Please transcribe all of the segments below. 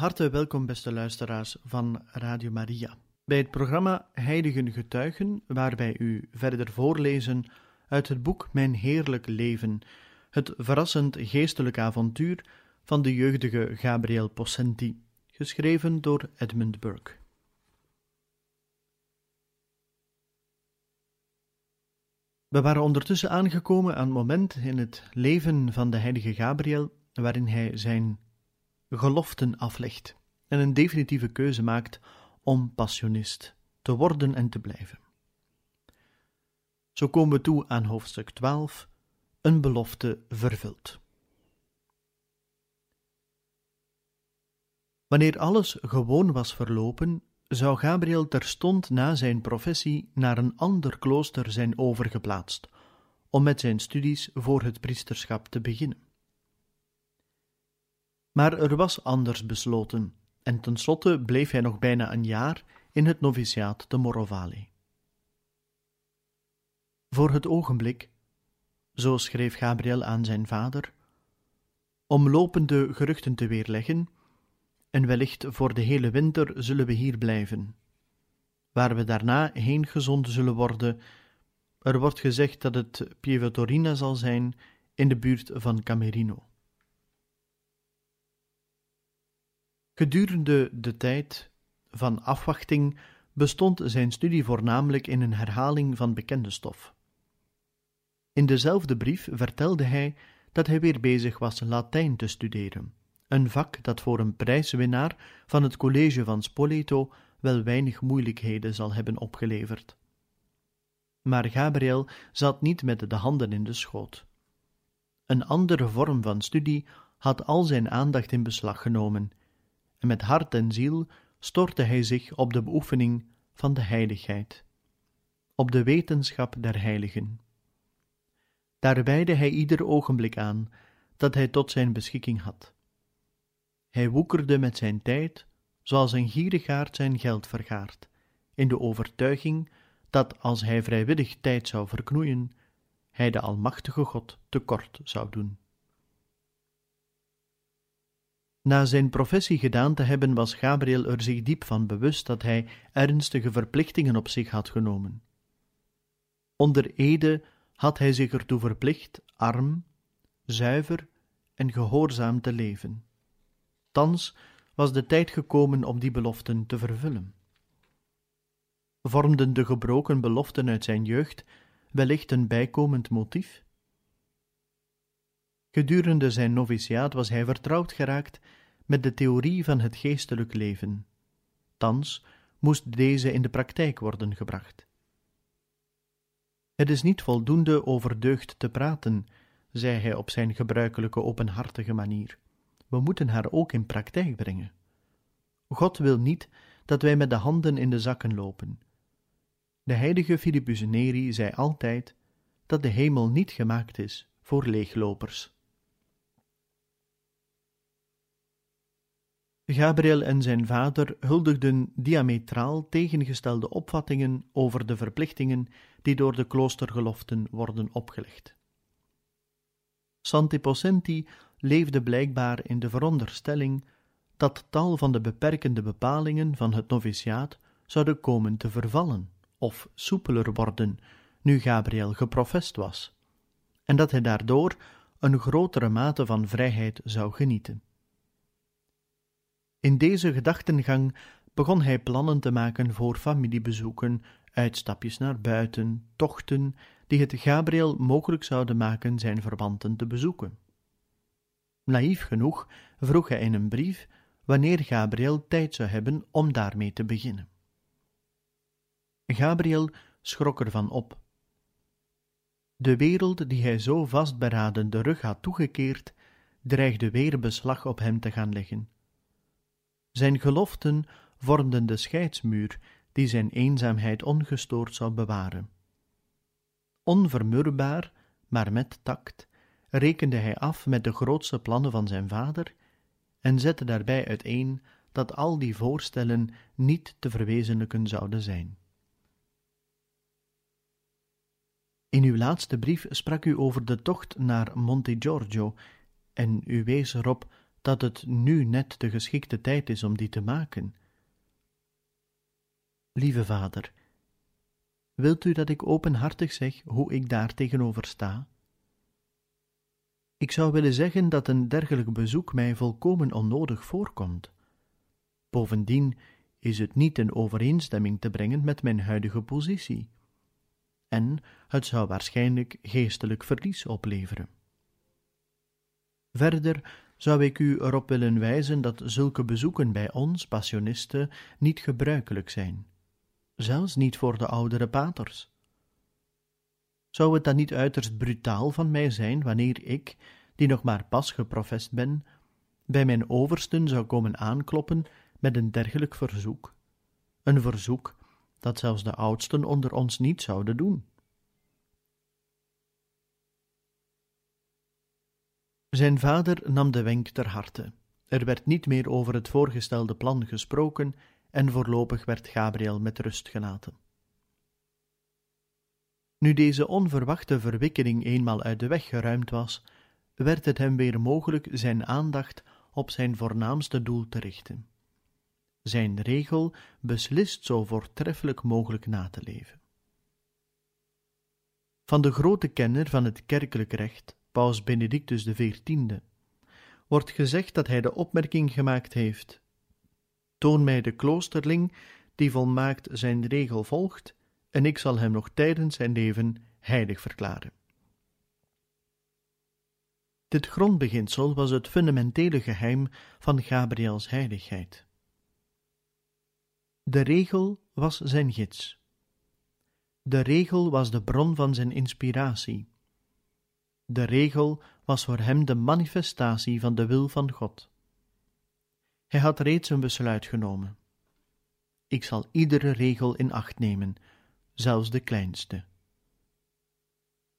Harte welkom, beste luisteraars van Radio Maria. Bij het programma Heiligen Getuigen, waar wij u verder voorlezen uit het boek Mijn Heerlijk Leven, het verrassend geestelijk avontuur van de jeugdige Gabriel Possenti, geschreven door Edmund Burke. We waren ondertussen aangekomen aan het moment in het leven van de heilige Gabriel waarin hij zijn geloften aflegt en een definitieve keuze maakt om passionist te worden en te blijven. Zo komen we toe aan hoofdstuk 12, een belofte vervuld. Wanneer alles gewoon was verlopen, zou Gabriel terstond na zijn professie naar een ander klooster zijn overgeplaatst, om met zijn studies voor het priesterschap te beginnen. Maar er was anders besloten, en tenslotte bleef hij nog bijna een jaar in het noviciaat te Morovale. Voor het ogenblik, zo schreef Gabriel aan zijn vader, om lopende geruchten te weerleggen, en wellicht voor de hele winter zullen we hier blijven. Waar we daarna heen gezonden zullen worden, er wordt gezegd dat het Pieve zal zijn in de buurt van Camerino. Gedurende de tijd van afwachting bestond zijn studie voornamelijk in een herhaling van bekende stof. In dezelfde brief vertelde hij dat hij weer bezig was Latijn te studeren, een vak dat voor een prijswinnaar van het college van Spoleto wel weinig moeilijkheden zal hebben opgeleverd. Maar Gabriel zat niet met de handen in de schoot. Een andere vorm van studie had al zijn aandacht in beslag genomen en met hart en ziel stortte hij zich op de beoefening van de heiligheid, op de wetenschap der heiligen. Daar wijde hij ieder ogenblik aan dat hij tot zijn beschikking had. Hij woekerde met zijn tijd, zoals een gierigaard zijn geld vergaart, in de overtuiging dat als hij vrijwillig tijd zou verknoeien, hij de Almachtige God tekort zou doen. Na zijn professie gedaan te hebben, was Gabriel er zich diep van bewust dat hij ernstige verplichtingen op zich had genomen. Onder ede had hij zich ertoe verplicht arm, zuiver en gehoorzaam te leven. Thans was de tijd gekomen om die beloften te vervullen. Vormden de gebroken beloften uit zijn jeugd wellicht een bijkomend motief? Gedurende zijn noviciaat was hij vertrouwd geraakt met de theorie van het geestelijk leven. Thans moest deze in de praktijk worden gebracht. Het is niet voldoende over deugd te praten, zei hij op zijn gebruikelijke openhartige manier. We moeten haar ook in praktijk brengen. God wil niet dat wij met de handen in de zakken lopen. De heilige Philippus Neri zei altijd dat de hemel niet gemaakt is voor leeglopers. Gabriel en zijn vader huldigden diametraal tegengestelde opvattingen over de verplichtingen die door de kloostergeloften worden opgelegd. Santi Possenti leefde blijkbaar in de veronderstelling dat tal van de beperkende bepalingen van het noviciaat zouden komen te vervallen of soepeler worden nu Gabriel geprofest was, en dat hij daardoor een grotere mate van vrijheid zou genieten. In deze gedachtengang begon hij plannen te maken voor familiebezoeken, uitstapjes naar buiten, tochten die het Gabriel mogelijk zouden maken zijn verwanten te bezoeken. Naïef genoeg vroeg hij in een brief wanneer Gabriel tijd zou hebben om daarmee te beginnen. Gabriel schrok ervan op. De wereld die hij zo vastberaden de rug had toegekeerd, dreigde weer beslag op hem te gaan leggen. Zijn geloften vormden de scheidsmuur die zijn eenzaamheid ongestoord zou bewaren. Onvermurbaar, maar met tact, rekende hij af met de grootste plannen van zijn vader en zette daarbij uiteen dat al die voorstellen niet te verwezenlijken zouden zijn. In uw laatste brief sprak u over de tocht naar Monte Giorgio en u wees erop dat het nu net de geschikte tijd is om die te maken. Lieve vader, wilt u dat ik openhartig zeg hoe ik daar tegenover sta? Ik zou willen zeggen dat een dergelijk bezoek mij volkomen onnodig voorkomt. Bovendien is het niet in overeenstemming te brengen met mijn huidige positie. En het zou waarschijnlijk geestelijk verlies opleveren. Verder zou ik u erop willen wijzen dat zulke bezoeken bij ons, passionisten, niet gebruikelijk zijn, zelfs niet voor de oudere paters. Zou het dan niet uiterst brutaal van mij zijn wanneer ik, die nog maar pas geprofest ben, bij mijn oversten zou komen aankloppen met een dergelijk verzoek? Een verzoek dat zelfs de oudsten onder ons niet zouden doen. Zijn vader nam de wenk ter harte. Er werd niet meer over het voorgestelde plan gesproken en voorlopig werd Gabriel met rust gelaten. Nu deze onverwachte verwikkeling eenmaal uit de weg geruimd was, werd het hem weer mogelijk zijn aandacht op zijn voornaamste doel te richten. Zijn regel beslist zo voortreffelijk mogelijk na te leven. Van de grote kenner van het kerkelijk recht paus Benedictus XIV, wordt gezegd dat hij de opmerking gemaakt heeft: Toon mij de kloosterling die volmaakt zijn regel volgt, en ik zal hem nog tijdens zijn leven heilig verklaren. Dit grondbeginsel was het fundamentele geheim van Gabriels heiligheid. De regel was zijn gids. De regel was de bron van zijn inspiratie. De regel was voor hem de manifestatie van de wil van God. Hij had reeds een besluit genomen. Ik zal iedere regel in acht nemen, zelfs de kleinste.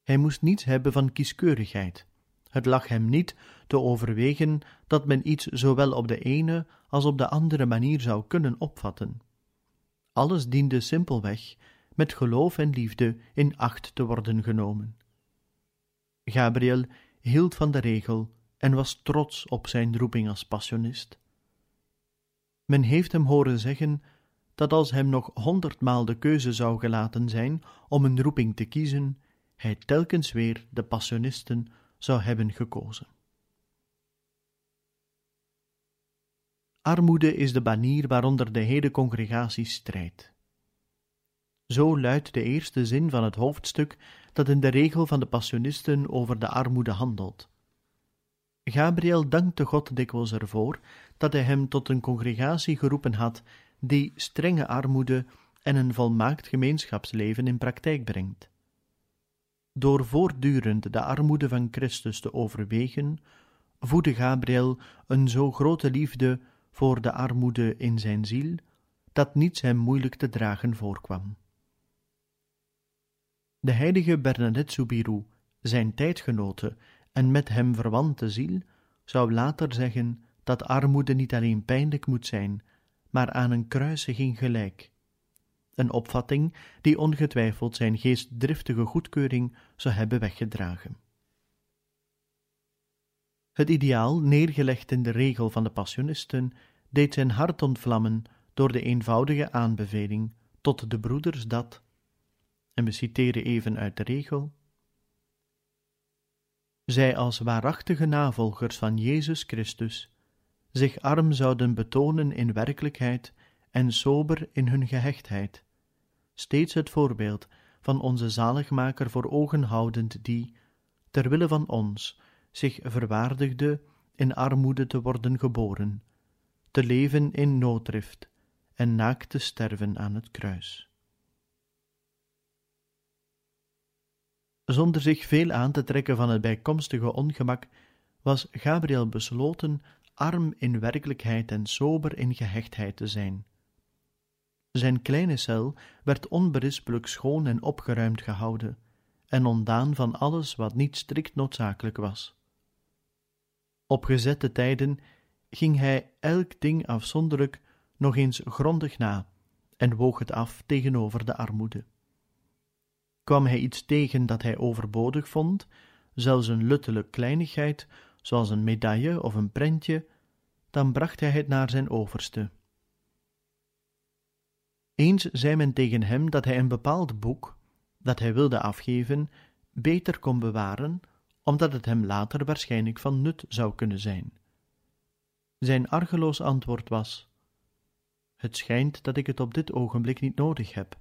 Hij moest niets hebben van kieskeurigheid. Het lag hem niet te overwegen dat men iets zowel op de ene als op de andere manier zou kunnen opvatten. Alles diende simpelweg met geloof en liefde in acht te worden genomen. Gabriel hield van de regel en was trots op zijn roeping als passionist. Men heeft hem horen zeggen dat als hem nog honderdmaal de keuze zou gelaten zijn om een roeping te kiezen, hij telkens weer de passionisten zou hebben gekozen. Armoede is de banier waaronder de hele congregatie strijdt. Zo luidt de eerste zin van het hoofdstuk dat in de regel van de Passionisten over de armoede handelt. Gabriel dankte God dikwijls ervoor dat hij hem tot een congregatie geroepen had die strenge armoede en een volmaakt gemeenschapsleven in praktijk brengt. Door voortdurend de armoede van Christus te overwegen, voedde Gabriel een zo grote liefde voor de armoede in zijn ziel, dat niets hem moeilijk te dragen voorkwam. De heilige Bernadette Soubirou, zijn tijdgenote en met hem verwante ziel, zou later zeggen dat armoede niet alleen pijnlijk moet zijn, maar aan een kruisiging gelijk. Een opvatting die ongetwijfeld zijn geestdriftige goedkeuring zou hebben weggedragen. Het ideaal, neergelegd in de regel van de Passionisten, deed zijn hart ontvlammen door de eenvoudige aanbeveling tot de broeders dat, en we citeren even uit de regel, zij als waarachtige navolgers van Jezus Christus zich arm zouden betonen in werkelijkheid en sober in hun gehechtheid, steeds het voorbeeld van onze zaligmaker voor ogen houdend die, ter wille van ons, zich verwaardigde in armoede te worden geboren, te leven in nooddrift en naakt te sterven aan het kruis. Zonder zich veel aan te trekken van het bijkomstige ongemak, was Gabriel besloten arm in werkelijkheid en sober in gehechtheid te zijn. Zijn kleine cel werd onberispelijk schoon en opgeruimd gehouden, en ontdaan van alles wat niet strikt noodzakelijk was. Op gezette tijden ging hij elk ding afzonderlijk nog eens grondig na en woog het af tegenover de armoede. Kwam hij iets tegen dat hij overbodig vond, zelfs een luttele kleinigheid, zoals een medaille of een prentje, dan bracht hij het naar zijn overste. Eens zei men tegen hem dat hij een bepaald boek, dat hij wilde afgeven, beter kon bewaren, omdat het hem later waarschijnlijk van nut zou kunnen zijn. Zijn argeloos antwoord was: Het schijnt dat ik het op dit ogenblik niet nodig heb.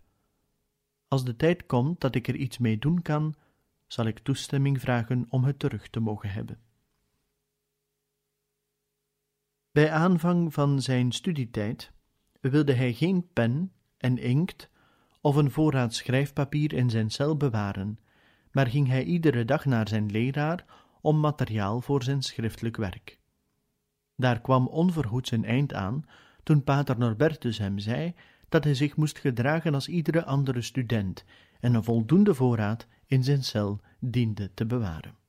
Als de tijd komt dat ik er iets mee doen kan, zal ik toestemming vragen om het terug te mogen hebben. Bij aanvang van zijn studietijd wilde hij geen pen en inkt of een voorraad schrijfpapier in zijn cel bewaren, maar ging hij iedere dag naar zijn leraar om materiaal voor zijn schriftelijk werk. Daar kwam onverhoeds een eind aan toen pater Norbertus hem zei dat hij zich moest gedragen als iedere andere student en een voldoende voorraad in zijn cel diende te bewaren.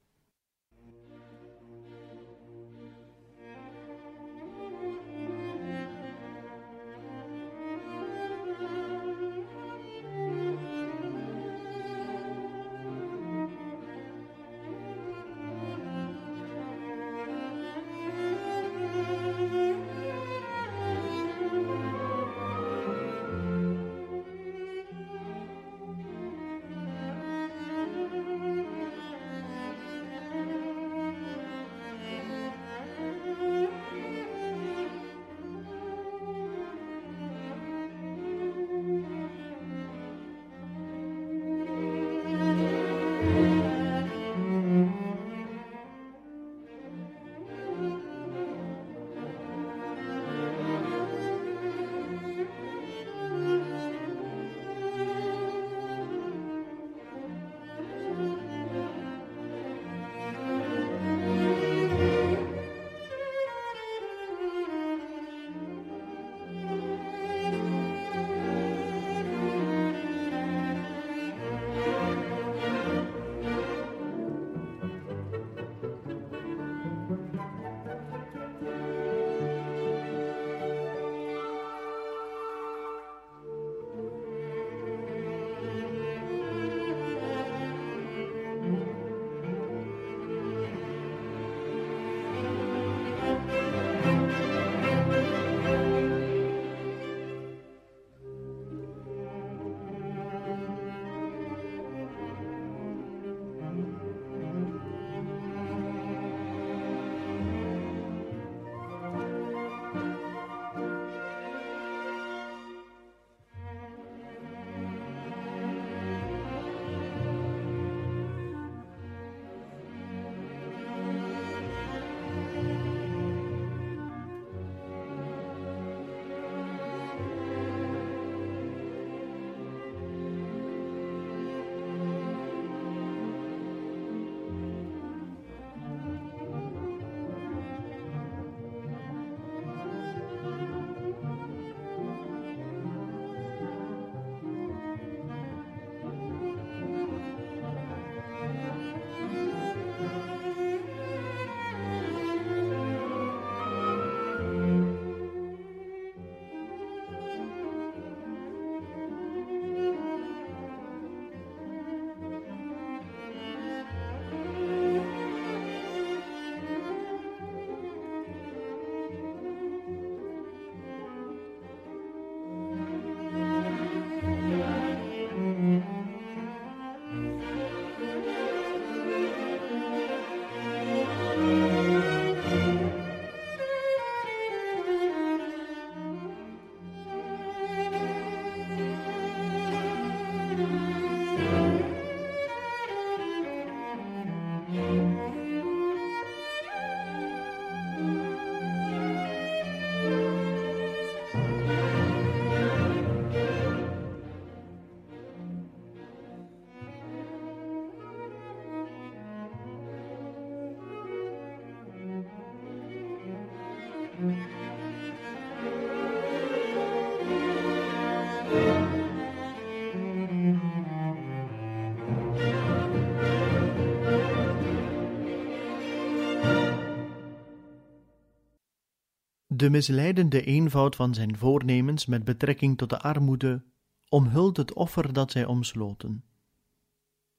De misleidende eenvoud van zijn voornemens met betrekking tot de armoede omhult het offer dat zij omsloten.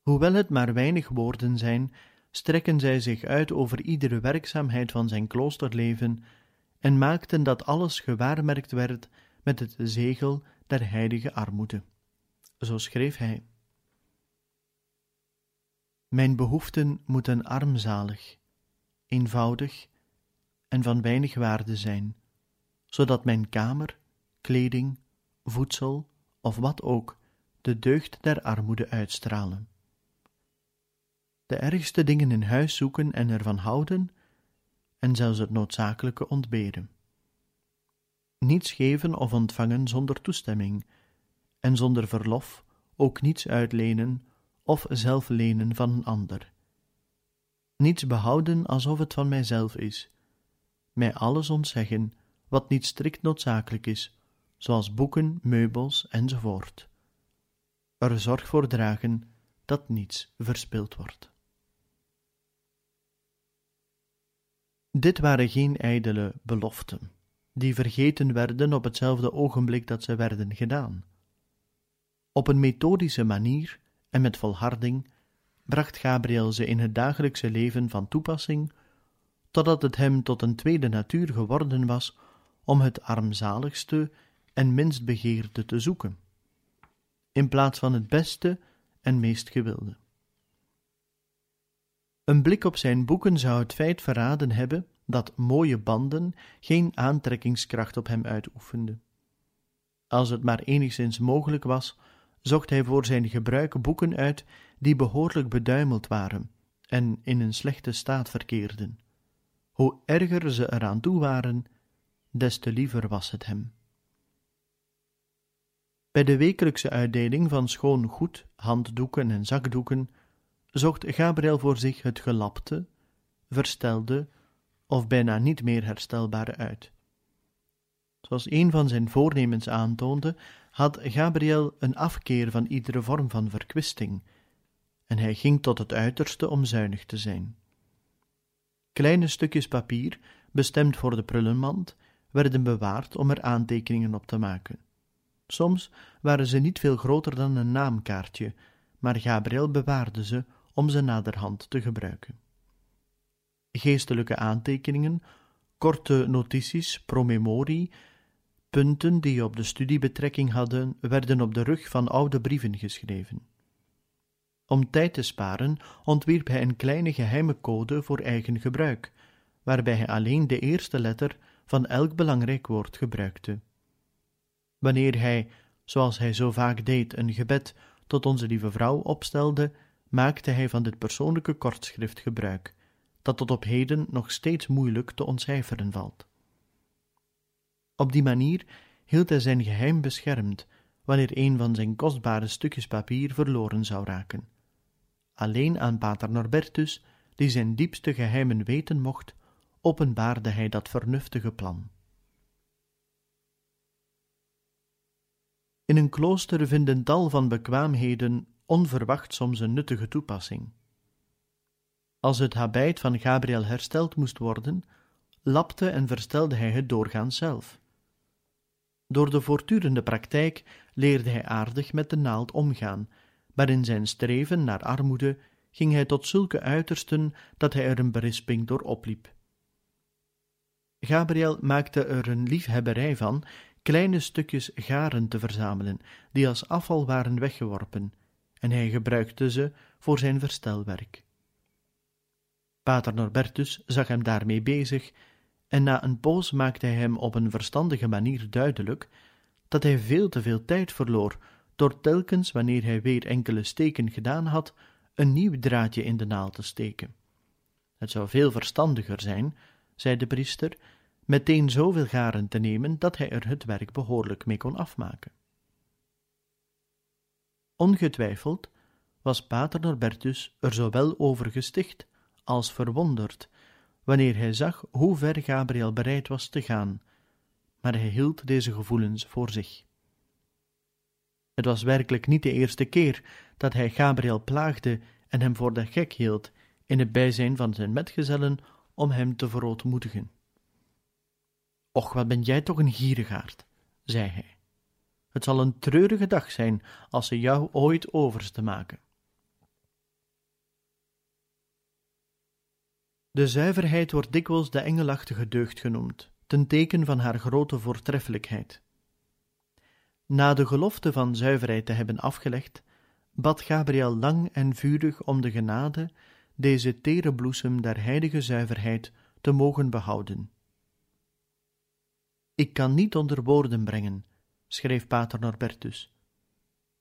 Hoewel het maar weinig woorden zijn, strekken zij zich uit over iedere werkzaamheid van zijn kloosterleven en maakten dat alles gewaarmerkt werd met het zegel der heilige armoede. Zo schreef hij: Mijn behoeften moeten armzalig, eenvoudig en van weinig waarde zijn, zodat mijn kamer, kleding, voedsel of wat ook de deugd der armoede uitstralen. De ergste dingen in huis zoeken en ervan houden, en zelfs het noodzakelijke ontberen. Niets geven of ontvangen zonder toestemming, en zonder verlof ook niets uitlenen of zelf lenen van een ander. Niets behouden alsof het van mijzelf is, mij alles ontzeggen wat niet strikt noodzakelijk is, zoals boeken, meubels enzovoort. Er zorg voor dragen dat niets verspild wordt. Dit waren geen ijdele beloften, die vergeten werden op hetzelfde ogenblik dat ze werden gedaan. Op een methodische manier en met volharding bracht Gabriel ze in het dagelijkse leven van toepassing, totdat het hem tot een tweede natuur geworden was om het armzaligste en minst begeerde te zoeken, in plaats van het beste en meest gewilde. Een blik op zijn boeken zou het feit verraden hebben dat mooie banden geen aantrekkingskracht op hem uitoefenden. Als het maar enigszins mogelijk was, zocht hij voor zijn gebruik boeken uit die behoorlijk beduimeld waren en in een slechte staat verkeerden. Hoe erger ze eraan toe waren, des te liever was het hem. Bij de wekelijkse uitdeling van schoon goed, handdoeken en zakdoeken, zocht Gabriel voor zich het gelapte, verstelde of bijna niet meer herstelbare uit. Zoals een van zijn voornemens aantoonde, had Gabriel een afkeer van iedere vorm van verkwisting, en hij ging tot het uiterste om zuinig te zijn. Kleine stukjes papier, bestemd voor de prullenmand, werden bewaard om er aantekeningen op te maken. Soms waren ze niet veel groter dan een naamkaartje, maar Gabriel bewaarde ze om ze naderhand te gebruiken. Geestelijke aantekeningen, korte notities, promemorie, punten die op de studie betrekking hadden, werden op de rug van oude brieven geschreven. Om tijd te sparen, ontwierp hij een kleine geheime code voor eigen gebruik, waarbij hij alleen de eerste letter van elk belangrijk woord gebruikte. Wanneer hij, zoals hij zo vaak deed, een gebed tot onze lieve vrouw opstelde, maakte hij van dit persoonlijke kortschrift gebruik, dat tot op heden nog steeds moeilijk te ontcijferen valt. Op die manier hield hij zijn geheim beschermd wanneer een van zijn kostbare stukjes papier verloren zou raken. Alleen aan pater Norbertus, die zijn diepste geheimen weten mocht, openbaarde hij dat vernuftige plan. In een klooster vinden tal van bekwaamheden onverwacht soms een nuttige toepassing. Als het habit van Gabriel hersteld moest worden, lapte en verstelde hij het doorgaans zelf. Door de voortdurende praktijk leerde hij aardig met de naald omgaan, maar in zijn streven naar armoede ging hij tot zulke uitersten dat hij er een berisping door opliep. Gabriel maakte er een liefhebberij van kleine stukjes garen te verzamelen, die als afval waren weggeworpen, en hij gebruikte ze voor zijn verstelwerk. Pater Norbertus zag hem daarmee bezig, en na een poos maakte hij hem op een verstandige manier duidelijk dat hij veel te veel tijd verloor door telkens, wanneer hij weer enkele steken gedaan had, een nieuw draadje in de naald te steken. Het zou veel verstandiger zijn, zei de priester, meteen zoveel garen te nemen dat hij er het werk behoorlijk mee kon afmaken. Ongetwijfeld was Pater Norbertus er zowel over gesticht als verwonderd, wanneer hij zag hoe ver Gabriel bereid was te gaan, maar hij hield deze gevoelens voor zich. Het was werkelijk niet de eerste keer dat hij Gabriel plaagde en hem voor de gek hield in het bijzijn van zijn metgezellen om hem te verootmoedigen. Och, wat ben jij toch een gierigaard, zei hij. Het zal een treurige dag zijn als ze jou ooit overste maken. De zuiverheid wordt dikwijls de engelachtige deugd genoemd, ten teken van haar grote voortreffelijkheid. Na de gelofte van zuiverheid te hebben afgelegd, bad Gabriel lang en vurig om de genade deze tere bloesem der heilige zuiverheid te mogen behouden. Ik kan niet onder woorden brengen, schreef pater Norbertus,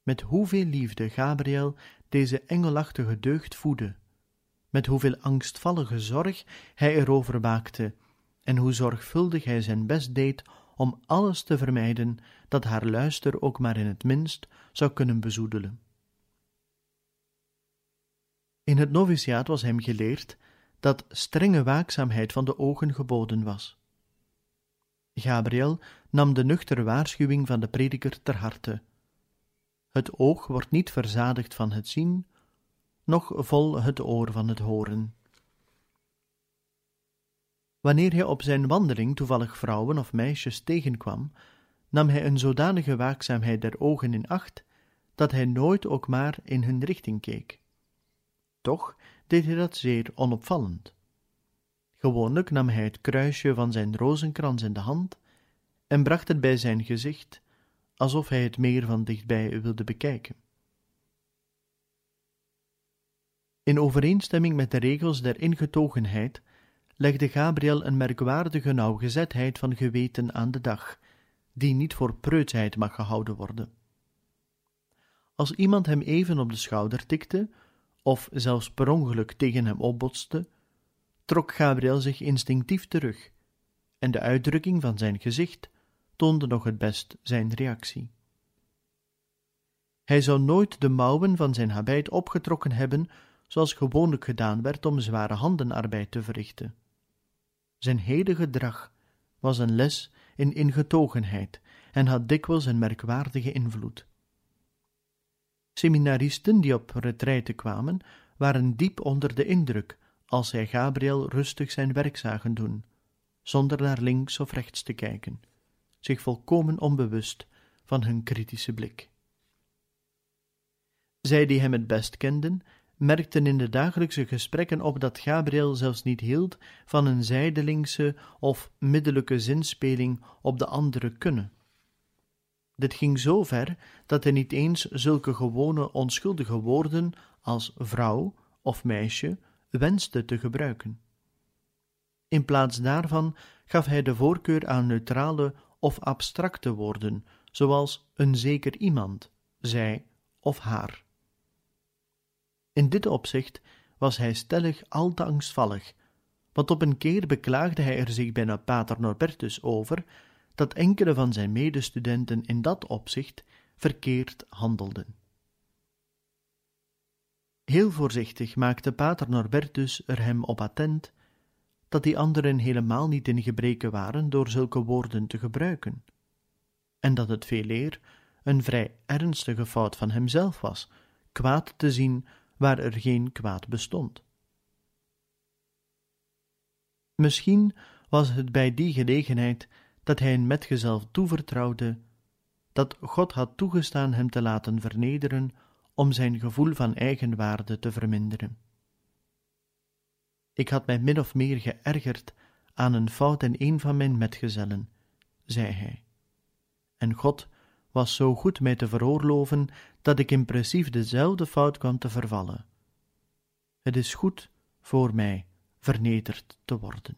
met hoeveel liefde Gabriel deze engelachtige deugd voedde, met hoeveel angstvallige zorg hij erover waakte en hoe zorgvuldig hij zijn best deed om alles te vermijden dat haar luister ook maar in het minst zou kunnen bezoedelen. In het noviciaat was hem geleerd dat strenge waakzaamheid van de ogen geboden was. Gabriel nam de nuchtere waarschuwing van de prediker ter harte. Het oog wordt niet verzadigd van het zien, noch vol het oor van het horen. Wanneer hij op zijn wandeling toevallig vrouwen of meisjes tegenkwam, nam hij een zodanige waakzaamheid der ogen in acht, dat hij nooit ook maar in hun richting keek. Toch deed hij dat zeer onopvallend. Gewoonlijk nam hij het kruisje van zijn rozenkrans in de hand en bracht het bij zijn gezicht, alsof hij het meer van dichtbij wilde bekijken. In overeenstemming met de regels der ingetogenheid legde Gabriel een merkwaardige nauwgezetheid van geweten aan de dag, die niet voor preutsheid mag gehouden worden. Als iemand hem even op de schouder tikte, of zelfs per ongeluk tegen hem opbotste, trok Gabriel zich instinctief terug, en de uitdrukking van zijn gezicht toonde nog het best zijn reactie. Hij zou nooit de mouwen van zijn habit opgetrokken hebben, zoals gewoonlijk gedaan werd om zware handenarbeid te verrichten. Zijn hele gedrag was een les in ingetogenheid en had dikwijls een merkwaardige invloed. Seminaristen die op retraite kwamen, waren diep onder de indruk als zij Gabriel rustig zijn werk zagen doen, zonder naar links of rechts te kijken, zich volkomen onbewust van hun kritische blik. Zij die hem het best kenden, merkten in de dagelijkse gesprekken op dat Gabriel zelfs niet hield van een zijdelingse of middelijke zinspeling op de andere kunnen. Dit ging zo ver dat hij niet eens zulke gewone onschuldige woorden als vrouw of meisje wenste te gebruiken. In plaats daarvan gaf hij de voorkeur aan neutrale of abstracte woorden, zoals een zeker iemand, zij of haar. In dit opzicht was hij stellig al te angstvallig, want op een keer beklaagde hij er zich bijna pater Norbertus over dat enkele van zijn medestudenten in dat opzicht verkeerd handelden. Heel voorzichtig maakte pater Norbertus er hem op attent dat die anderen helemaal niet in gebreken waren door zulke woorden te gebruiken, en dat het veeleer een vrij ernstige fout van hemzelf was, kwaad te zien waar er geen kwaad bestond. Misschien was het bij die gelegenheid dat hij een metgezel toevertrouwde, dat God had toegestaan hem te laten vernederen om zijn gevoel van eigenwaarde te verminderen. Ik had mij min of meer geërgerd aan een fout in een van mijn metgezellen, zei hij. En God was zo goed mij te veroorloven dat ik in precies dezelfde fout kwam te vervallen. Het is goed voor mij vernederd te worden.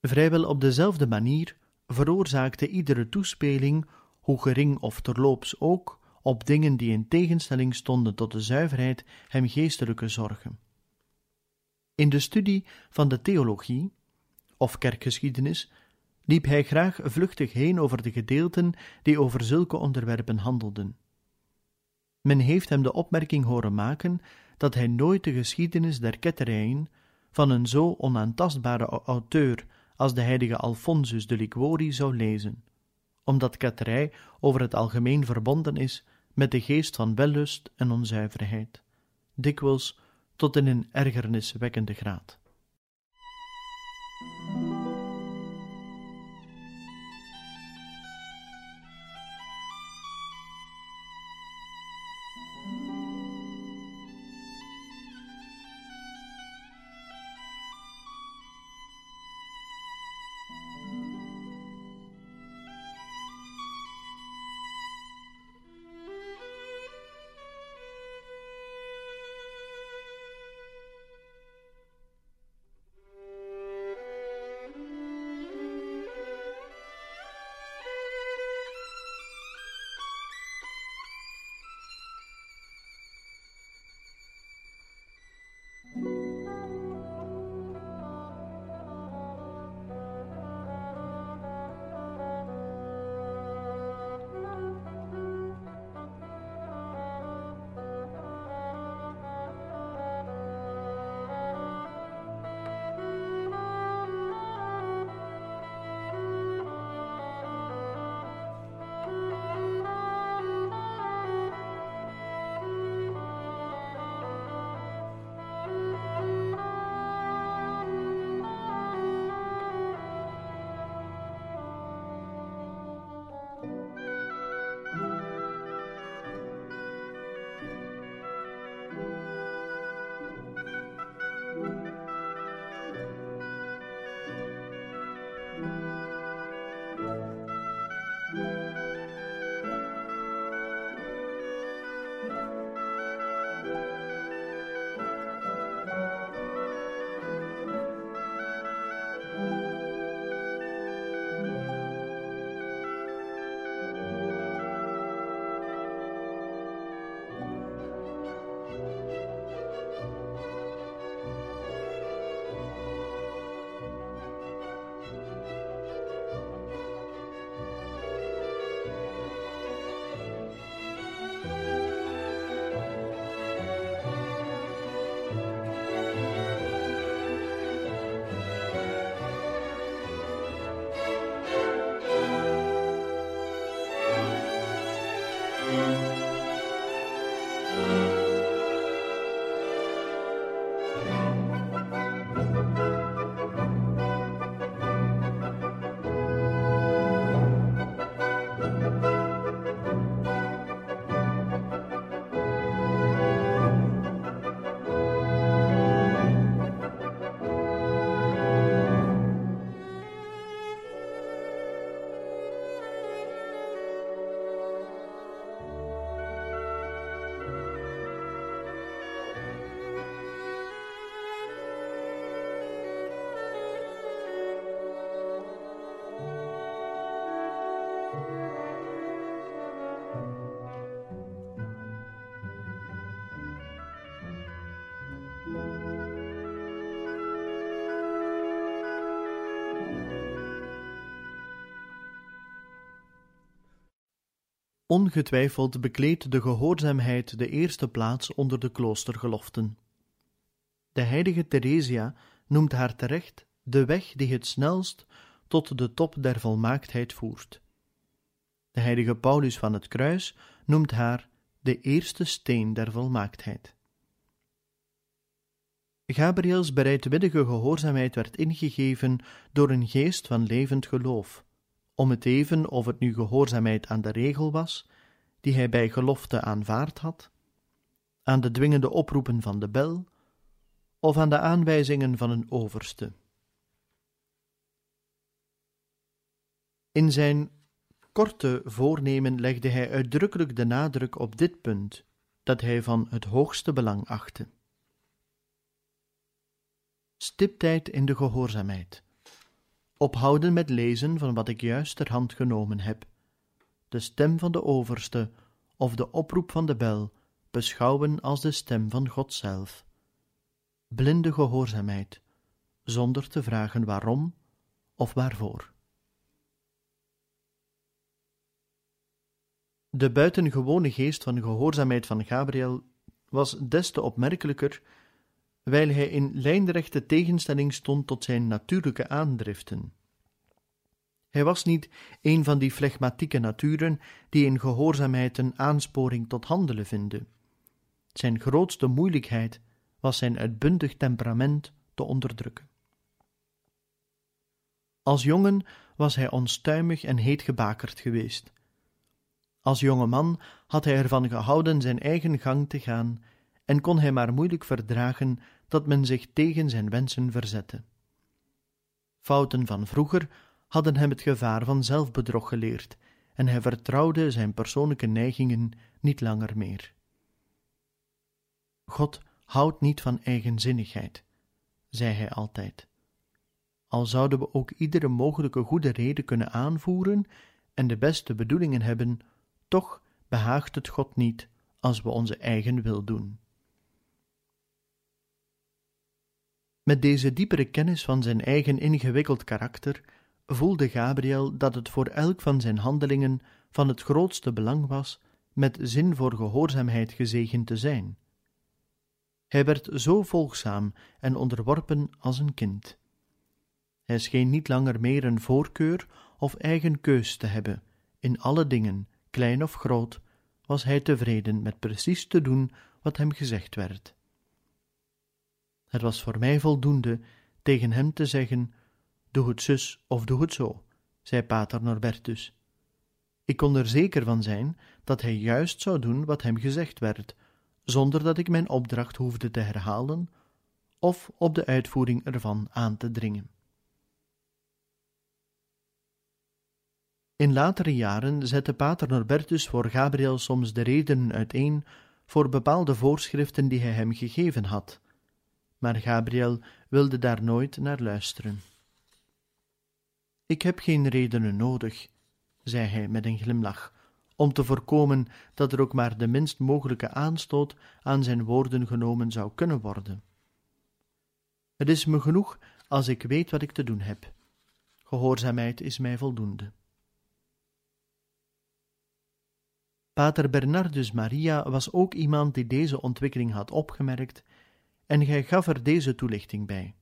Vrijwel op dezelfde manier veroorzaakte iedere toespeling, hoe gering of terloops ook, op dingen die in tegenstelling stonden tot de zuiverheid, hem geestelijke zorgen. In de studie van de theologie of kerkgeschiedenis liep hij graag vluchtig heen over de gedeelten die over zulke onderwerpen handelden. Men heeft hem de opmerking horen maken dat hij nooit de geschiedenis der ketterijen van een zo onaantastbare auteur als de heilige Alfonsus de Liguori zou lezen, omdat ketterij over het algemeen verbonden is met de geest van wellust en onzuiverheid, dikwijls tot in een ergerniswekkende graad. Ongetwijfeld bekleedt de gehoorzaamheid de eerste plaats onder de kloostergeloften. De heilige Theresia noemt haar terecht de weg die het snelst tot de top der volmaaktheid voert. De heilige Paulus van het Kruis noemt haar de eerste steen der volmaaktheid. Gabriels bereidwillige gehoorzaamheid werd ingegeven door een geest van levend geloof, om het even of het nu gehoorzaamheid aan de regel was, die hij bij gelofte aanvaard had, aan de dwingende oproepen van de bel, of aan de aanwijzingen van een overste. In zijn korte voornemen legde hij uitdrukkelijk de nadruk op dit punt, dat hij van het hoogste belang achtte. Stiptijd in de gehoorzaamheid. Ophouden met lezen van wat ik juist ter hand genomen heb. De stem van de overste of de oproep van de bel beschouwen als de stem van God zelf. Blinde gehoorzaamheid, zonder te vragen waarom of waarvoor. De buitengewone geest van gehoorzaamheid van Gabriel was des te opmerkelijker, wijl hij in lijnrechte tegenstelling stond tot zijn natuurlijke aandriften. Hij was niet een van die flegmatieke naturen die in gehoorzaamheid een aansporing tot handelen vinden. Zijn grootste moeilijkheid was zijn uitbundig temperament te onderdrukken. Als jongen was hij onstuimig en heetgebakerd geweest. Als jonge man had hij ervan gehouden zijn eigen gang te gaan en kon hij maar moeilijk verdragen dat men zich tegen zijn wensen verzette. Fouten van vroeger hadden hem het gevaar van zelfbedrog geleerd en hij vertrouwde zijn persoonlijke neigingen niet langer meer. God houdt niet van eigenzinnigheid, zei hij altijd. Al zouden we ook iedere mogelijke goede reden kunnen aanvoeren en de beste bedoelingen hebben toch behaagt het God niet als we onze eigen wil doen. Met deze diepere kennis van zijn eigen ingewikkeld karakter voelde Gabriel dat het voor elk van zijn handelingen van het grootste belang was met zin voor gehoorzaamheid gezegend te zijn. Hij werd zo volgzaam en onderworpen als een kind. Hij scheen niet langer meer een voorkeur of eigen keus te hebben in alle dingen klein of groot, was hij tevreden met precies te doen wat hem gezegd werd. Het was voor mij voldoende tegen hem te zeggen: Doe het zus of doe het zo, zei pater Norbertus. Ik kon er zeker van zijn dat hij juist zou doen wat hem gezegd werd, zonder dat ik mijn opdracht hoefde te herhalen of op de uitvoering ervan aan te dringen. In latere jaren zette pater Norbertus voor Gabriel soms de redenen uiteen voor bepaalde voorschriften die hij hem gegeven had, maar Gabriel wilde daar nooit naar luisteren. Ik heb geen redenen nodig, zei hij met een glimlach, om te voorkomen dat er ook maar de minst mogelijke aanstoot aan zijn woorden genomen zou kunnen worden. Het is me genoeg als ik weet wat ik te doen heb. Gehoorzaamheid is mij voldoende. Pater Bernardus Maria was ook iemand die deze ontwikkeling had opgemerkt en hij gaf er deze toelichting bij.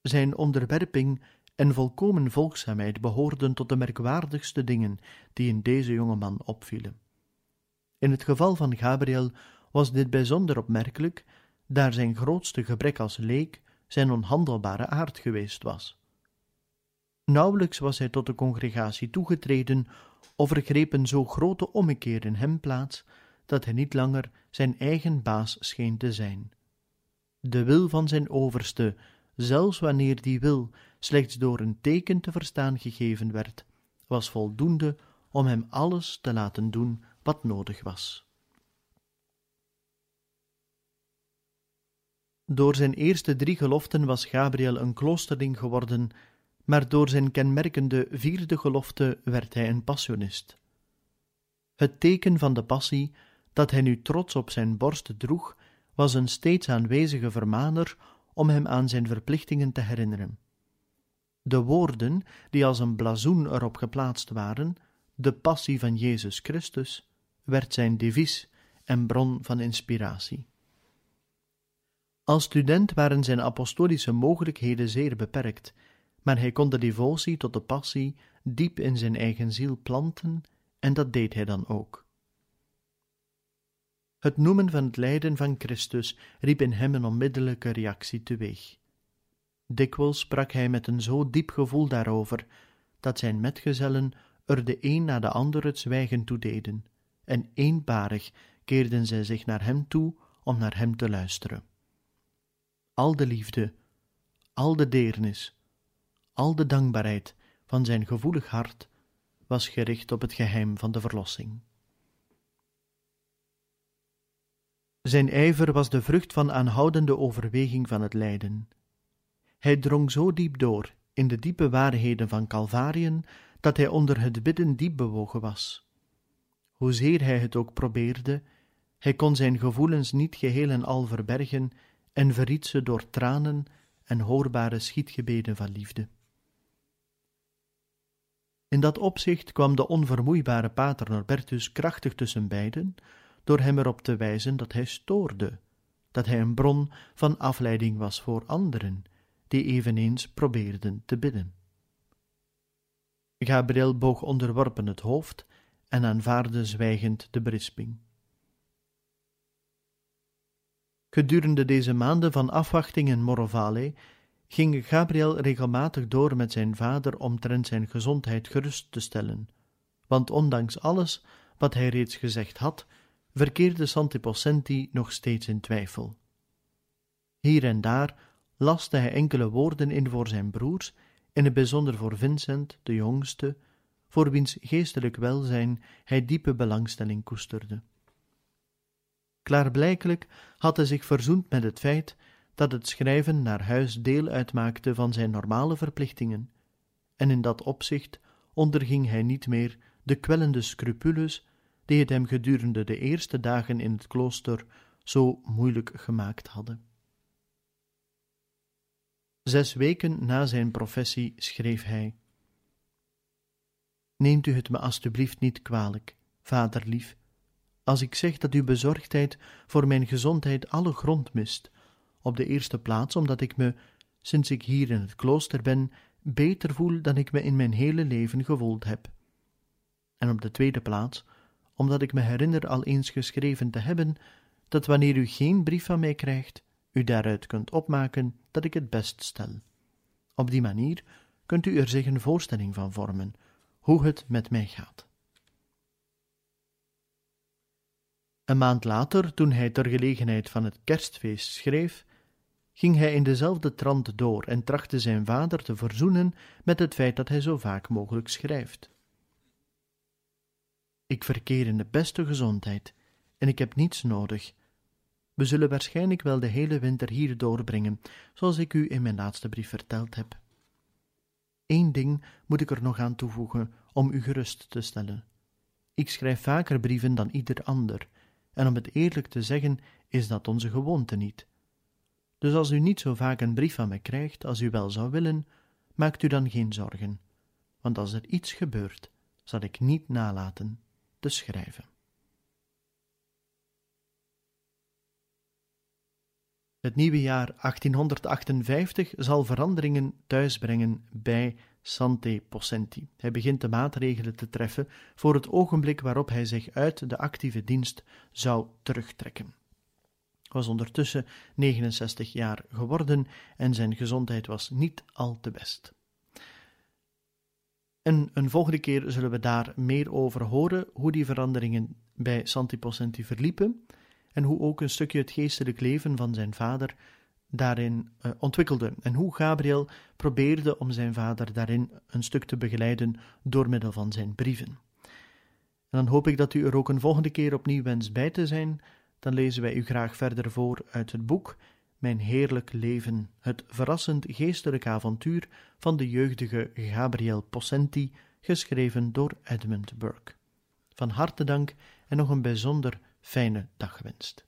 Zijn onderwerping en volkomen volgzaamheid behoorden tot de merkwaardigste dingen die in deze jonge man opvielen. In het geval van Gabriel was dit bijzonder opmerkelijk, daar zijn grootste gebrek als leek zijn onhandelbare aard geweest was. Nauwelijks was hij tot de congregatie toegetreden of er greep een zo grote ommekeer in hem plaats, dat hij niet langer zijn eigen baas scheen te zijn. De wil van zijn overste, zelfs wanneer die wil slechts door een teken te verstaan gegeven werd, was voldoende om hem alles te laten doen wat nodig was. Door zijn eerste drie geloften was Gabriel een kloosterling geworden maar door zijn kenmerkende vierde gelofte werd hij een passionist. Het teken van de passie, dat hij nu trots op zijn borst droeg, was een steeds aanwezige vermaner om hem aan zijn verplichtingen te herinneren. De woorden, die als een blazoen erop geplaatst waren, de passie van Jezus Christus, werd zijn devies en bron van inspiratie. Als student waren zijn apostolische mogelijkheden zeer beperkt, maar hij kon de devotie tot de passie diep in zijn eigen ziel planten, en dat deed hij dan ook. Het noemen van het lijden van Christus riep in hem een onmiddellijke reactie teweeg. Dikwijls sprak hij met een zo diep gevoel daarover, dat zijn metgezellen er de een na de ander het zwijgen toededen, en eenparig keerden zij zich naar hem toe om naar hem te luisteren. Al de liefde, al de deernis, al de dankbaarheid van zijn gevoelig hart was gericht op het geheim van de verlossing. Zijn ijver was de vrucht van aanhoudende overweging van het lijden. Hij drong zo diep door in de diepe waarheden van Calvariën dat hij onder het bidden diep bewogen was. Hoezeer hij het ook probeerde, hij kon zijn gevoelens niet geheel en al verbergen en verriet ze door tranen en hoorbare schietgebeden van liefde. In dat opzicht kwam de onvermoeibare pater Norbertus krachtig tussen beiden, door hem erop te wijzen dat hij stoorde, dat hij een bron van afleiding was voor anderen, die eveneens probeerden te bidden. Gabriel boog onderworpen het hoofd en aanvaarde zwijgend de berisping. Gedurende deze maanden van afwachting in Morovale ging Gabriel regelmatig door met zijn vader omtrent zijn gezondheid gerust te stellen, want ondanks alles wat hij reeds gezegd had, verkeerde Santi Possenti nog steeds in twijfel. Hier en daar laste hij enkele woorden in voor zijn broers, in het bijzonder voor Vincent, de jongste, voor wiens geestelijk welzijn hij diepe belangstelling koesterde. Klaarblijkelijk had hij zich verzoend met het feit dat het schrijven naar huis deel uitmaakte van zijn normale verplichtingen, en in dat opzicht onderging hij niet meer de kwellende scrupules die het hem gedurende de eerste dagen in het klooster zo moeilijk gemaakt hadden. Zes weken na zijn professie schreef hij: Neemt u het me alstublieft niet kwalijk, vaderlief, als ik zeg dat uw bezorgdheid voor mijn gezondheid alle grond mist, op de eerste plaats omdat ik me, sinds ik hier in het klooster ben, beter voel dan ik me in mijn hele leven gevoeld heb. En op de tweede plaats omdat ik me herinner al eens geschreven te hebben dat wanneer u geen brief van mij krijgt, u daaruit kunt opmaken dat ik het best stel. Op die manier kunt u er zich een voorstelling van vormen hoe het met mij gaat. Een maand later, toen hij ter gelegenheid van het kerstfeest schreef, ging hij in dezelfde trant door en trachtte zijn vader te verzoenen met het feit dat hij zo vaak mogelijk schrijft. Ik verkeer in de beste gezondheid en ik heb niets nodig. We zullen waarschijnlijk wel de hele winter hier doorbrengen, zoals ik u in mijn laatste brief verteld heb. Eén ding moet ik er nog aan toevoegen om u gerust te stellen. Ik schrijf vaker brieven dan ieder ander, en om het eerlijk te zeggen, is dat onze gewoonte niet. Dus als u niet zo vaak een brief van mij krijgt als u wel zou willen, maakt u dan geen zorgen, want als er iets gebeurt, zal ik niet nalaten te schrijven. Het nieuwe jaar 1858 zal veranderingen thuisbrengen bij Sante Possenti. Hij begint de maatregelen te treffen voor het ogenblik waarop hij zich uit de actieve dienst zou terugtrekken. Was ondertussen 69 jaar geworden en zijn gezondheid was niet al te best. En een volgende keer zullen we daar meer over horen, hoe die veranderingen bij Santi Possenti verliepen en hoe ook een stukje het geestelijk leven van zijn vader daarin uh, ontwikkelde en hoe Gabriel probeerde om zijn vader daarin een stuk te begeleiden door middel van zijn brieven. En dan hoop ik dat u er ook een volgende keer opnieuw wenst bij te zijn. Dan lezen wij u graag verder voor uit het boek Mijn heerlijk leven, het verrassend geestelijk avontuur van de jeugdige Gabriel Possenti, geschreven door Edmund Burke. Van harte dank en nog een bijzonder fijne dag gewenst.